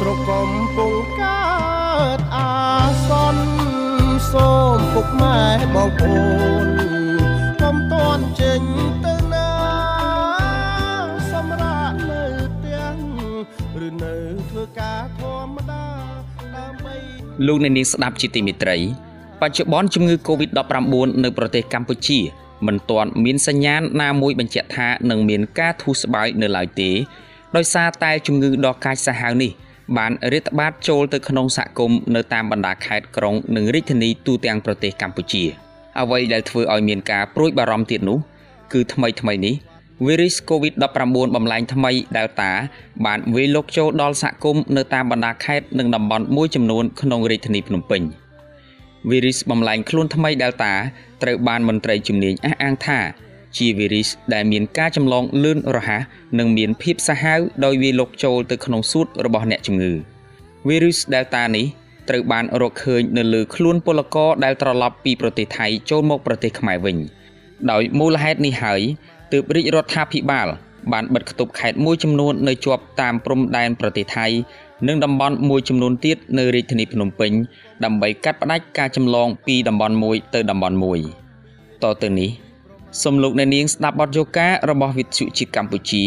ស្រុកកំពុងកើតអាសន្នសូមពុកម៉ែបងប្អូនកុំតន់ចេញទៅណាសម្រាប់នៅផ្ទះឬនៅធ្វើការធម្មតាដើម្បីលោកអ្នកនាងស្ដាប់ជាទីមេត្រី បច្ចុប្បន្នជំងឺ Covid-19 នៅប្រទេសកម្ពុជាមិនទាន់មានសញ្ញាណណាមួយបញ្ជាក់ថានឹងមានការធូរស្បើយនៅឡើយទេដោយសារតែជំងឺដ៏កាចសាហាវនេះ បានរាតត្បាតចូលទៅក្នុងសហគមន៍នៅតាមបណ្ដាខេត្តក្រុងនិងរាជធានីទូទាំងប្រទេសកម្ពុជាអ្វីដែលធ្វើឲ្យមានការព្រួយបារម្ភទៀតនោះគឺថ្មីថ្មីនេះវីរុស COVID-19 បំលែងថ្មី Delta បានវាយលុកចូលដល់សហគមន៍នៅតាមបណ្ដាខេត្តនិងតំបន់មួយចំនួនក្នុងរាជធានីភ្នំពេញវីរុសបំលែងខ្លួនថ្មី Delta ត្រូវបានមន្ត្រីជំនាញអះអាងថា ជាវីរុសដែលមានការចម្លងលឿនរហ័សនិងមានភាពសាហាវដោយវាលុកចូលទៅក្នុងសួតរបស់អ្នកជំងឺវីរុស Delta នេះត្រូវបានរកឃើញនៅលើខ្លួនពលករដែលត្រឡប់ពីប្រទេសថៃចូលមកប្រទេសខ្មែរវិញ ដោយមូលហេតុនេះហើយទើបរាជរដ្ឋាភិបាលបានបិទគប់ខេត្តមួយចំនួននៅជាប់តាមព្រំដែនប្រទេសថៃនិងតំបន់មួយចំនួនទៀតនៅរាជធានីភ្នំពេញដើម្បីកាត់ផ្តាច់ការចម្លងពីតំបន់មួយទៅតំបន់មួយតទៅនេះ សូមលោកអ្នកនាងស្ដាប់បទយការបស់វិទ្យុជាតិកម្ពុជា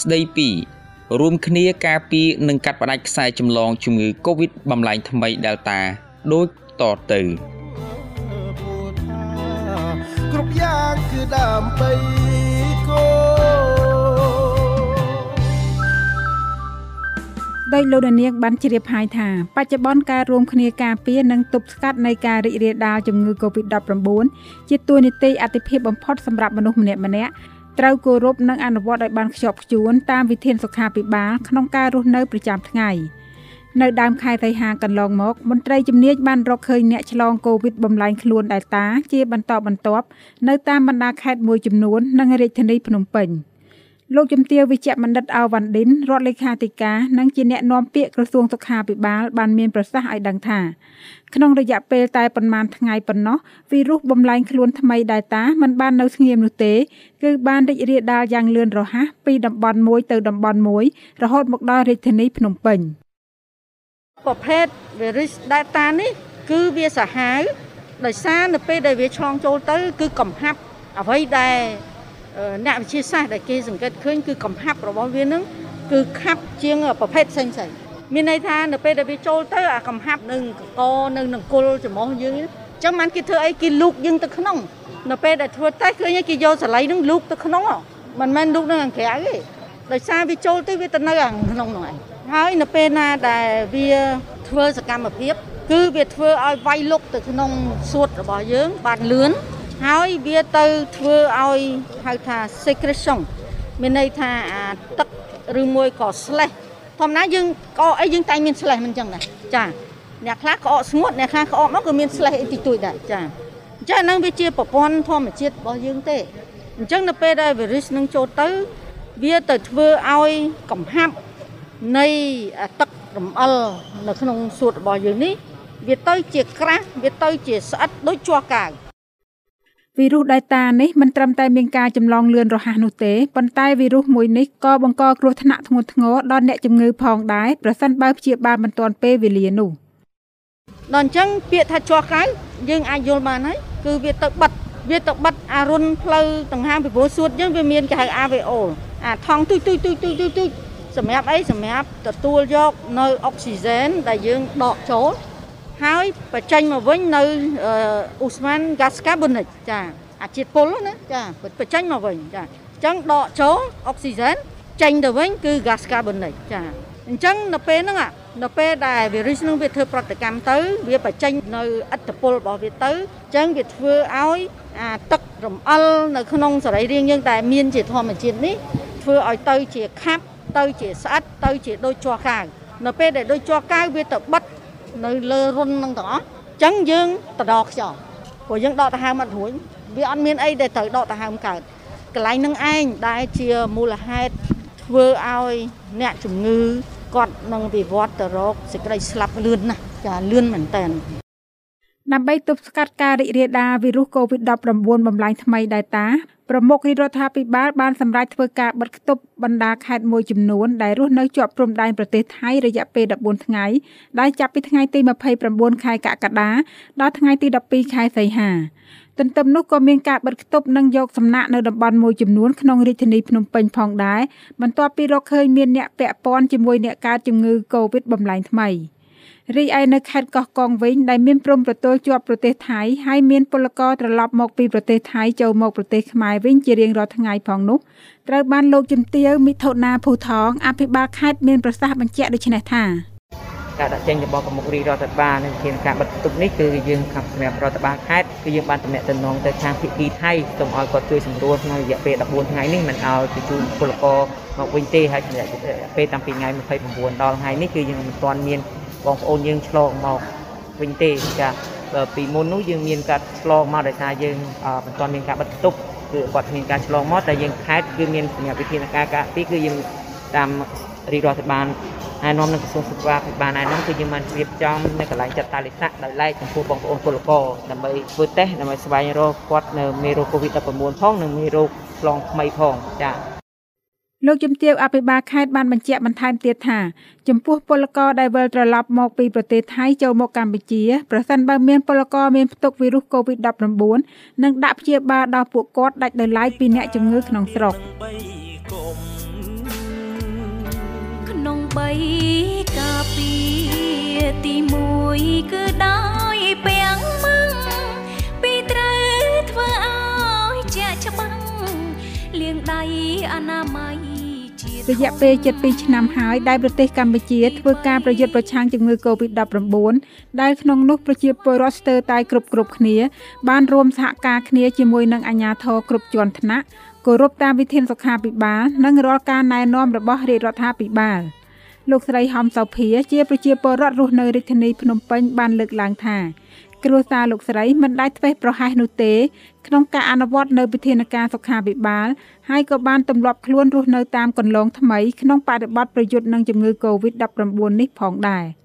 ស្ដីពីរួមគ្នាការពារនិងកាត់ផ្តាច់ខ្សែចម្លងជំងឺ Covid បំលែងថ្មី Delta ដូចតទៅគ្រប់យ៉ាងគឺដើម្បី ដោយលោកនាងបានជ្រាបហើយថាបច្ចុប្បន្នការរួមគ្នាការពារនិងទប់ស្កាត់នៃការរីករាលដាលជំងឺ Covid-19 ជាទួនាទីអាទិភាពបំផុតសម្រាប់មនុស្សម្នាក់ម្នាក់ត្រូវគោរពនិងអនុវត្តឲ្យបានខ្ជាប់ខ្ជួនតាមវិធានសុខាភិបាលក្នុងការរស់នៅប្រចាំថ្ងៃនៅដើមខែសីហាកន្លងមកមន្ត្រីជំនាញបានរកឃើញអ្នកឆ្លងកូវីដបំលែងខ្លួនដែលតា ជាបន្តបន្ទាប់នៅតាមបណ្ដាខេត្តមួយចំនួននិងរាជធានីភ្នំពេញ។ លោកជំទាវវិជ្ជបណ្ឌិតអាវ៉ាន់ឌិនរដ្ឋលេខាធិការនិងជាអ្នកនាំពាក្យក្រសួងសុខាភិបាលបានមានប្រសាសន៍ឲ្យដឹងថាក្នុងរយៈពេលតែប៉ុន្មានថ្ងៃប៉ុណ្ណោះវីរុសបំលែងខ្លួនថ្មី Delta មិនបាននៅស្ងៀមនោះទេ គឺបានរីករាលដាលយ៉ាងលឿនរហ័សពីតំបន់មួយទៅតំបន់មួយរហូតមកដល់រាជធានីភ្នំពេញប្រភេទវីរុស Delta នេះ គឺវាសាហាវដោយសារនៅពេលដែលវាឆ្លងចូលទៅ គឺកំហាប់អ្វីដែល អ្នកវិទ្យាសាស្ត្រដែលគេសង្កេតឃើញគឺកំហាប់របស់វានឹងគឺខាប់ជាងប្រភេទផ្សេងផ្សេងមានន័យថានៅពេលដែលវាចូលទៅអាកំហាប់នឹងកកនៅនឹងគល់ច្រមុះយើងអញ្ចឹងបានគេធ្វើអីគេលូកយើងទៅក្នុងនៅពេលដែលធ្វើតេស្តឃើញគេយកសលៃនឹងលូកទៅក្នុងមិនមែនលូកនៅខាងក្រៅទេដោយសារវាចូលទៅវាទៅនៅខាងក្នុងនោះឯងហើយនៅពេលណាដែលវាធ្វើសកម្មភាព គឺវាធ្វើឲ្យវាយលុកទៅក្នុងសួតរបស់យើងបានលឿន ហើយវាទៅធ្វើឲ្យហៅថា secretion មានន័យថាអាទឹកឬមួយក៏ slash ធម្មតាយើងក្អកអីយើងតែងមាន slash មិនអញ្ចឹងដែរចាអ្នកខ្លះក្អកស្ងួតអ្នកខ្លះក្អកមកក៏មាន slash អីតិចតួចដែរចាអញ្ចឹងហ្នឹងវាជាប្រព័ន្ធធម្មជាតិរបស់យើងទេអញ្ចឹងនៅពេលដែល virus នឹងចូលទៅ វាទៅធ្វើឲ្យកំហាប់នៃទឹករំអិលនៅក្នុងសួតរបស់យើងនេះ វាទៅជាក្រាស់វាទៅជាស្អិតដូចជ័រកៅវី រុស Delta នេះមិនត្រឹមតែមានការចម្លងលឿនរហ័សនោះទេប៉ុន្តែវីរុសមួយនេះក៏បង្កគ្រោះថ្នាក់ធ្ងន់ធ្ងរដល់អ្នកជំងឺផងដែរប្រសិនបើព្យាបាលមិនទាន់ពេលវេលានោះដល់អញ្ចឹងពាក្យថាជាប់កៅយើងអាចយល់បានហើយគឺវាទៅបិទវាទៅបិទអារុនផ្លូវដង្ហើមពីព្រោះសួតយើងវាមានគេហៅ AVO អាថងទុយទុយទុយទុយទុយទុយសម្រាប់អីសម្រាប់ទទួលយកនៅអុកស៊ីហ្សែនដែលយើងដកចូល ហើយបញ្ចេញមកវិញនៅអ៊ូស្មានហ្គាសកាបូនិកចាអាជាតិពុលណាចាបញ្ចេញមកវិញចាអញ្ចឹងដកចូលអុកស៊ីហ្សែនចេញទៅវិញគឺ gas carbonic ចាអញ្ចឹងនៅពេលហ្នឹងនៅពេលដែល virus នឹងវាធ្វើប្រតិកម្មទៅ វាបញ្ចេញនៅឥទ្ធិពលរបស់វាទៅអញ្ចឹងវាធ្វើឲ្យអាទឹករំអិលនៅក្នុងសរីរាង្គយើងដែលមានជាធម្មជាតិនេះធ្វើឲ្យទៅជាខាប់ទៅជាស្អិតទៅជាដូចជ័រកៅនៅពេលដែលដូចជ័រកៅវាទៅបិទ នៅលើរុននឹងទាំងអស់អញ្ចឹងយើងទៅដកខ្យល់ព្រោះយើងដកដង្ហើមអត់រួចវាអត់មានអីដែលត្រូវដកដង្ហើមកើតកន្លែងនឹងឯងដែលជាមូលហេតុធ្វើឲ្យអ្នកជំងឺគាត់នឹងវិវត្តទៅរកសេចក្តីស្លាប់លឿនណាស់ចាលឿនមែនតើ ដើម្បីទប់ស្កាត់ការរីករាលដាលវីរុស COVID-19 បំលែងថ្មី Delta ប្រមុខរាជរដ្ឋាភិបាលបានសម្រេចធ្វើការបិទគប់បណ្ដាខេត្តមួយចំនួនដែលរស់នៅជាប់ព្រំដែនប្រទេសថៃរយៈពេល14ថ្ងៃដែលចាប់ពីថ្ងៃទី29ខែកក្កដាដល់ថ្ងៃទី12ខែសីហាទន្ទឹមនោះក៏មានការបិទគប់និងយកសំណាក់នៅតំបន់មួយចំនួនក្នុងរាជធានីភ្នំពេញផងដែរបន្ទាប់ពីរកឃើញមានអ្នកពាក់ព័ន្ធជាមួយអ្នកកើតជំងឺ Covid បំលែងថ្មី។ រីឯនៅខេត្តកោះកុងវិញដែលមានព្រំប្រទល់ជាប់ប្រទេសថៃហើយមានពលករត្រឡប់មកពីប្រទេសថៃចូលមកប្រទេសខ្មែរវិញជារៀងរាល់ថ្ងៃផងនោះត្រូវបានលោកជំទាវមិថុនាភូថងអភិបាលខេត្តមានប្រសាសន៍បញ្ជាក់ដូចនេះថាការដាក់ចេញរបស់ប្រមុខរាជរដ្ឋាភិបាលនិងធានការបិទទុកនេះគឺយើងខាងសម្រាប់រដ្ឋបាលខេត្តគឺយើងបានតំណែងតំណងទៅខាងភាគីថៃសូមឲ្យគាត់ជួយសម្រួលក្នុងរយៈពេល14ថ្ងៃនេះមិនឲ្យបញ្ជូនពលករមកវិញទេហើយរយៈពេលតាំងពីថ្ងៃ29ដល់ថ្ងៃនេះគឺយើងមិនទាន់មាន បងប្អូនយើងឆ្លងមកវិញទេចាពីមុននោះយើងមានការឆ្លងមកដោយសារយើងមិនទាន់មានការបិទទប់គឺគាត់មានការឆ្លងមកតែយើងខេតគឺមានសញ្ញាវិធានការការពីគឺយើងតាមរាជរដ្ឋាភិបាលណែនាំនឹងក្រសួងសុខាភិបាលណែនាំគឺយើងបានរៀបចំនៅកន្លែងចាត់តាលិខិតដោយឡែកចំពោះបងប្អូនពលករដើម្បីធ្វើតេស្តដើម្បីស្វែងរកគាត់នៅមេរោគ COVID-19 ផងនិងមេរោគឆ្លងថ្មីផងចា៎ លោកជំទាវអភិបាលខេត្តបានបញ្ជាក់បន្ថែមទៀតថាចំពោះពលករដែលវិលត្រឡប់មកពីប្រទេសថៃចូលមកកម្ពុជាប្រសិនបើមានពលករមានផ្ទុកវីរុស COVID-19 នឹងដាក់ព្យាបាលដល់ពួកគាត់ដាច់ដោយឡែកពីអ្នកជំងឺក្នុងស្រុកក្នុង3កាពីទី1គឺដោយពាំងមឹងពីត្រូវធ្វើឲ្យជាច្បាំងលាងដៃអនាម័យ រយៈពេល72ឆ្នាំហើយដែលប្រទេសកម្ពុជាធ្វើការប្រយុទ្ធប្រឆាំងជំងឺ Covid-19 ដែលក្នុងនោះប្រជាពលរដ្ឋស្ទើរតែគ្រប់គ្រប់គ្នា បានរួមសហការគ្នាជាមួយនឹងអាជ្ញាធរគ្រប់ជាន់ថ្នាក់គោរពតាមវិធានសុខាភិបាលនិងរាល់ការណែនាំរបស់រាជរដ្ឋាភិបាលលោកស្រីហំសោភាជាប្រជាពលរដ្ឋរស់នៅរាជធានីភ្នំពេញបានលើកឡើងថា គ្រួសារលោកស្រីមិនដាច់ធ្វេសប្រហែសនោះទេ ក្នុងការអនុវត្តនៅវិធានការសុខាភិបាលហើយក៏បានទម្លាប់ខ្លួនរស់នៅតាមកន្លងថ្មីក្នុងបរិបទប្រយុទ្ធនឹងជំងឺ Covid-19 នេះផងដែរ។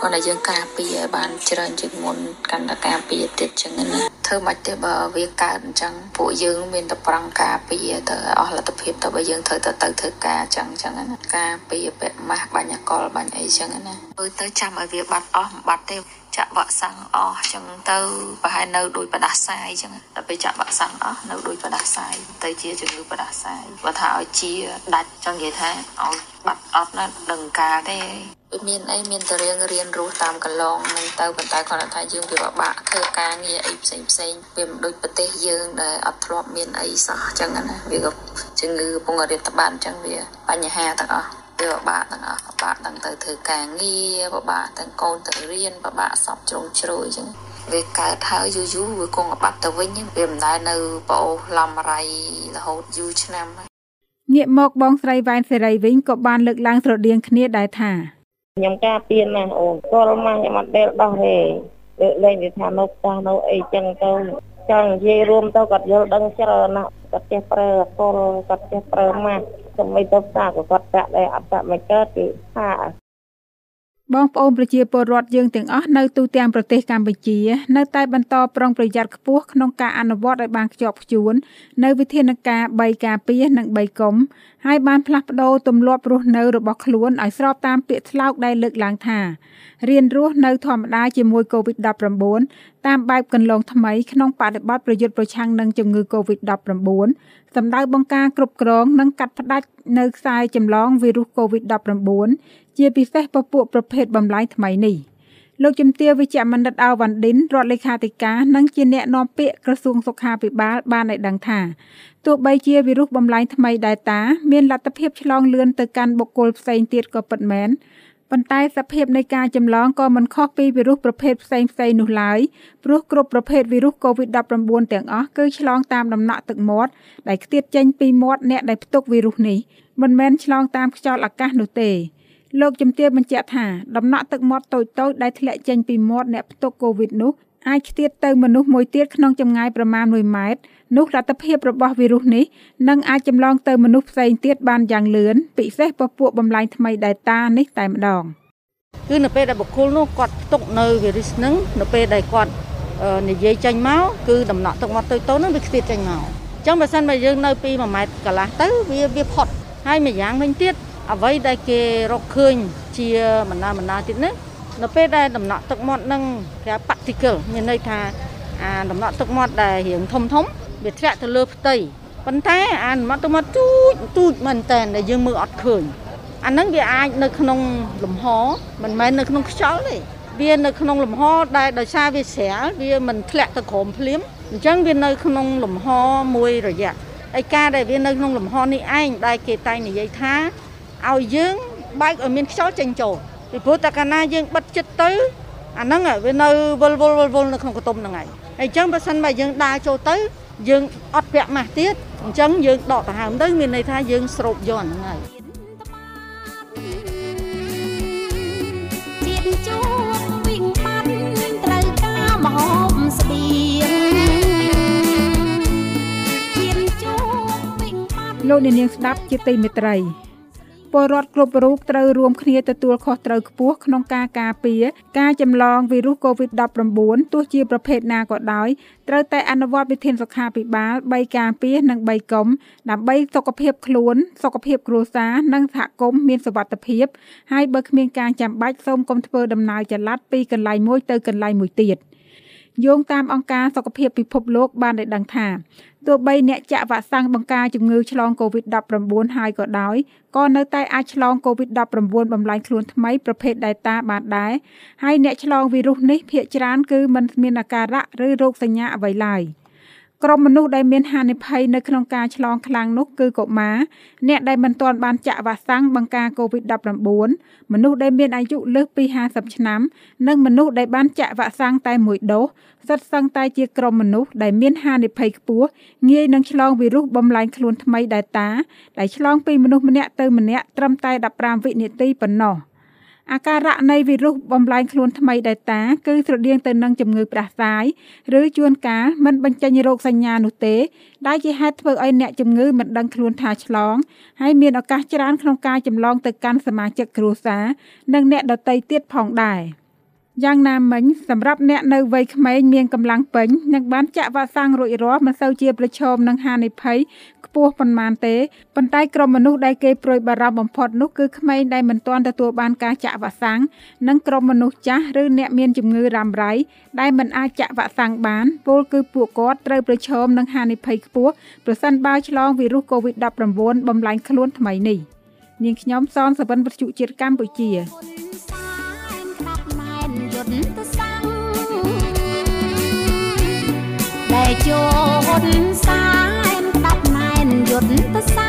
គាត់ឲ្យយើងការពារឲ្យបានច្រើនជាងមុនកាន់តែការពារទៀតចឹងណា ធ្វើមិនទេបើវាកើតអញ្ចឹងពួកយើងមានតែប្រឹងការពារទៅអស់លទ្ធភាពទៅបើយើងត្រូវទៅទៅធ្វើការចឹងចឹងណាការពារពាក់ម៉ាស់បាញ់អកលបាញ់អីចឹងណាទៅទៅចាំឲ្យវាបាត់អស់មិនបាត់ទេចាក់វ៉ាក់សាំងអស់ចឹងទៅប្រហែលនៅដោយប្រដាសាយចឹងដល់ពេលចាក់វ៉ាក់សាំងអស់នៅដោយប្រដាសាយទៅជាជំងឺប្រដាសាយបើថាឲ្យជាដាច់ចឹងនិយាយថាឲ្យបាត់អត់ណាដឹងការទេ វាមានអីមានតែរៀងរៀនរស់តាមកន្លងនឹងទៅប៉ុន្តែគាត់ថាយើងវាពិបាកធ្វើការងារអីផ្សេងផ្សេងវាមិនដូចប្រទេសយើងដែលអត់ធ្លាប់មានអីសោះអញ្ចឹងណាវាក៏ជំងឺកំពុងរៀបតបានអញ្ចឹងវាបញ្ហាទាំងអស់វាពិបាកទាំងអស់ពិបាកទាំងទៅធ្វើការងារពិបាកទាំងកូនទៅរៀនពិបាកសពជ្រុងជ្រោយអញ្ចឹងវាកើតហើយយូរយូរវាគង់បាត់ទៅវិញវាមិនដែលនៅប្អូសឡំរៃរហូតយូរឆ្នាំងាកមកបងស្រីវ៉ែនសេរីវិញក៏បានលើកឡើងស្រដៀងគ្នាដែរថា ខ្ញុំការពៀនណាអូនស្គាល់មកខ្ញុំអត់ដែលដោះទេលើកលែងទៅថានៅផ្ទះនៅអីចឹងទៅចង់និយាយរួមទៅគាត់យល់ដឹងច្រើនណាស់គាត់ចេះប្រើអកលគាត់ចេះប្រើម៉ាស់សម្រាប់ទៅផ្សារក៏គាត់ចាក់ដែរអត់ចាក់មិនកើតគឺថា បងប្អូនប្រជាពលរដ្ឋយើងទាំងអស់នៅទូទាំងប្រទេសកម្ពុជា នៅតែបន្តប្រុងប្រយ័ត្នខ្ពស់ក្នុងការអនុវត្តឲ្យបានខ្ជាប់ខ្ជួននៅវិធានការ3ការពារនិង3កុំហើយបានផ្លាស់ប្ដូរទម្លាប់រស់នៅរបស់ខ្លួនឲ្យស្របតាមពាក្យស្លោកដែលលើកឡើងថារៀនរស់នៅធម្មតាជាមួយ COVID-19 តាមបែបកន្លងថ្មីក្នុងបដិបត្តិប្រយុទ្ធប្រឆាំងនឹងជំងឺ COVID-19 សម្ដៅបង្ការគ្រប់គ្រងនិងកាត់ផ្តាច់នៅខ្សែចម្លងវីរុស COVID-19 ជាពិសេសពពួកប្រភេទបំលែងថ្មីនេះលោកជំទាវវិជ្ជបណ្ឌិតអាវ៉ាន់ឌិនរដ្ឋលេខាធិការនិងជាអ្នកនាំពាក្យក្រសួងសុខាភិបាលបានឲ្យដឹងថាទោះបីជាវីរុសបំលែងថ្មី Delta មានលទ្ធភាពឆ្លងលឿនទៅកាន់បុគ្គលផ្សេងទៀតក៏ពិតមែន ប៉ុន្តែសភាពនៃការចម្លងក៏មិនខុសពីវីរុសប្រភេទផ្សេងផ្សេងនោះឡើយព្រោះគ្រប់ប្រភេទវីរុស COVID-19 ទាំងអស់គឺឆ្លងតាមដំណក់ទឹកមាត់ដែលខ្ទាតចេញពីមាត់អ្នកដែលផ្ទុកវីរុសនេះមិនមែនឆ្លងតាមខ្យល់អាកាសនោះទេលោកជំទាវបញ្ជាក់ថាដំណក់ទឹកមាត់តូចៗដែលធ្លាក់ចេញពីមាត់អ្នកផ្ទុក COVID នោះ អាចខ្ទាតទៅមនុស្សមួយទៀតក្នុងចម្ងាយប្រមាណ1ម៉ែត្រនោះលទ្ធភាពរបស់វីរុសនេះនឹងអាចចម្លងទៅមនុស្សផ្សេងទៀតបានយ៉ាងលឿនពិសេសពពួកបំលែងថ្មី Delta នេះតែម្ដង។គឺនៅពេលដែលបុគ្គលនោះគាត់ផ្ទុកនៅវីរុសហ្នឹងនៅពេលដែលគាត់និយាយចេញមកគឺដំណក់ទឹកមាត់តូចៗហ្នឹងវាខ្ទាតចេញមកអញ្ចឹងបើសិនបើយើងនៅពី1ម៉ែត្រកន្លះទៅវាវាផុតហើយម្យ៉ាងវិញទៀតអ្វីដែលគេរកឃើញជាបណ្ដាបណ្ដាទៀតនេះ នៅពេលដែលដំណក់ទឹកមាត់នឹងគេ particle មានន័យថាអាដំណក់ទឹកមាត់ដែលរៀងធំធំវាធ្លាក់ទៅលើផ្ទៃប៉ុន្តែអាដំណក់ទឹកមាត់ទូចទូចមែនតើដែលយើងមើលអត់ឃើញអាហ្នឹងវាអាចនៅក្នុងលំហមិនមែននៅក្នុងខ្យល់ទេវានៅក្នុងលំហដែលដោយសារវាស្រាលវាមិនធ្លាក់ទៅក្រោមភ្លាមអញ្ចឹងវានៅក្នុងលំហមួយរយៈឯការដែលវានៅក្នុងលំហនេះឯងដែលគេតែងនិយាយថាឲ្យយើងបើកឲ្យមានខ្យល់ចេញចូល ពីព្រោះតែកាលណាយើងបិទចិត្តទៅអាហ្នឹងវានៅវល់វល់វល់វល់នៅក្នុងកតុំហ្នឹងហើយអញ្ចឹងបើសិនបើយើងដើរចូលទៅយើងអត់ពាក់ម៉ាស់ទៀតអញ្ចឹងយើងដកដង្ហើមទៅមានន័យថាយើងស្រូបយកហ្នឹងហើយជាតិជួវិញបាត់ត្រូវការមហូបស្បៀងជាតិជួវិញបាត់លោកអ្នកនាងស្ដាប់ជាទីមេត្រី ពលរដ្ឋគ្រប់រូបត្រូវរួមគ្នាទទួលខុសត្រូវខ្ពស់ក្នុងការការពារការចម្លងវីរុស COVID-19 ទោះជាប្រភេទណាក៏ដោយត្រូវតែអនុវត្តវិធានសុខាភិបាល3ការពារនិង3កុំដើម្បីសុខភាពខ្លួនសុខភាពគ្រួសារនិងសហគមន៍មានសុវត្ថិភាពហើយបើគ្មានការចាំបាច់សូមកុំធ្វើដំណើរចល័តពីកន្លែងមួយទៅកន្លែងមួយទៀត យោងតាមអង្គការសុខភាពពិភពលោកបានได้ដឹងថាទោះបីអ្នកចាក់វ៉ាក់សាំងបង្ការជំងឺឆ្លង COVID-19 ហើយក៏ដោយក៏នៅតែអាចឆ្លង COVID-19 បំលែងខ្លួនថ្មីប្រភេទ Delta បានដែរហើយអ្នកឆ្លងវីរុសនេះភាគច្រើនគឺមិនមានអាការៈឬរោគសញ្ញាអ្វីឡើយ។ ក្រុមមនុស្សដែលមានហានិភ័យនៅក្នុងការឆ្លងខ្លាំងនោះគឺកុមារអ្នកដែលមិនទាន់បានចាក់វ៉ាក់សាំងបង្ការ COVID-19 មនុស្សដែលមានអាយុលើសពី50ឆ្នាំនិងមនុស្សដែលបានចាក់វ៉ាក់សាំងតែមួយដូសសុទ្ធសឹងតែជាក្រុមមនុស្សដែលមានហានិភ័យខ្ពស់ងាយនឹងឆ្លងវីរុសបំលែងខ្លួនថ្មី Delta ដែលឆ្លងពីមនុស្សម្នាក់ទៅម្នាក់ត្រឹមតែ15វិនាទីប៉ុណ្ណោះ។ អាការៈនៃវីរុសបំលែងខ្លួនថ្មី Delta គឺស្រដៀងទៅនឹងជំងឺផ្ដាសាយឬជួនកាលមិនបញ្ចេញរោគសញ្ញានោះទេ ដែលជាហេតុធ្វើឲ្យអ្នកជំងឺមិនដឹងខ្លួនថាឆ្លងហើយមានឱកាសច្រើនក្នុងការចម្លងទៅកាន់សមាជិកគ្រួសារនិងអ្នកដទៃទៀតផងដែរ។ យ៉ាងណាមិញសម្រាប់អ្នកនៅវ័យក្មេងមានកម្លាំងពេញនិងបានចាក់វ៉ាក់សាំងរួចរាល់មិនសូវជាប្រឈមនឹងហានិភ័យខ្ពស់ប៉ុន្មានទេប៉ុន្តែក្រុមមនុស្សដែលគេព្រួយបារម្ភបំផុតនោះគឺក្មេងដែលមិនទាន់ទទួលបានការចាក់វ៉ាក់សាំងនិងក្រុមមនុស្សចាស់ឬអ្នកមានជំងឺរ៉ាំរ៉ៃដែលមិនអាចចាក់វ៉ាក់សាំងបានពលគឺពួកគាត់ត្រូវប្រឈមនឹងហានិភ័យខ្ពស់ប្រសិនបើឆ្លងវីរុស COVID-19 បំលែងខ្លួនថ្មីនេះនាងខ្ញុំសនសវិនវិទ្យុជាតិកម្ពុជា ជោតសែនដាប់ណែនយុទ្ធសា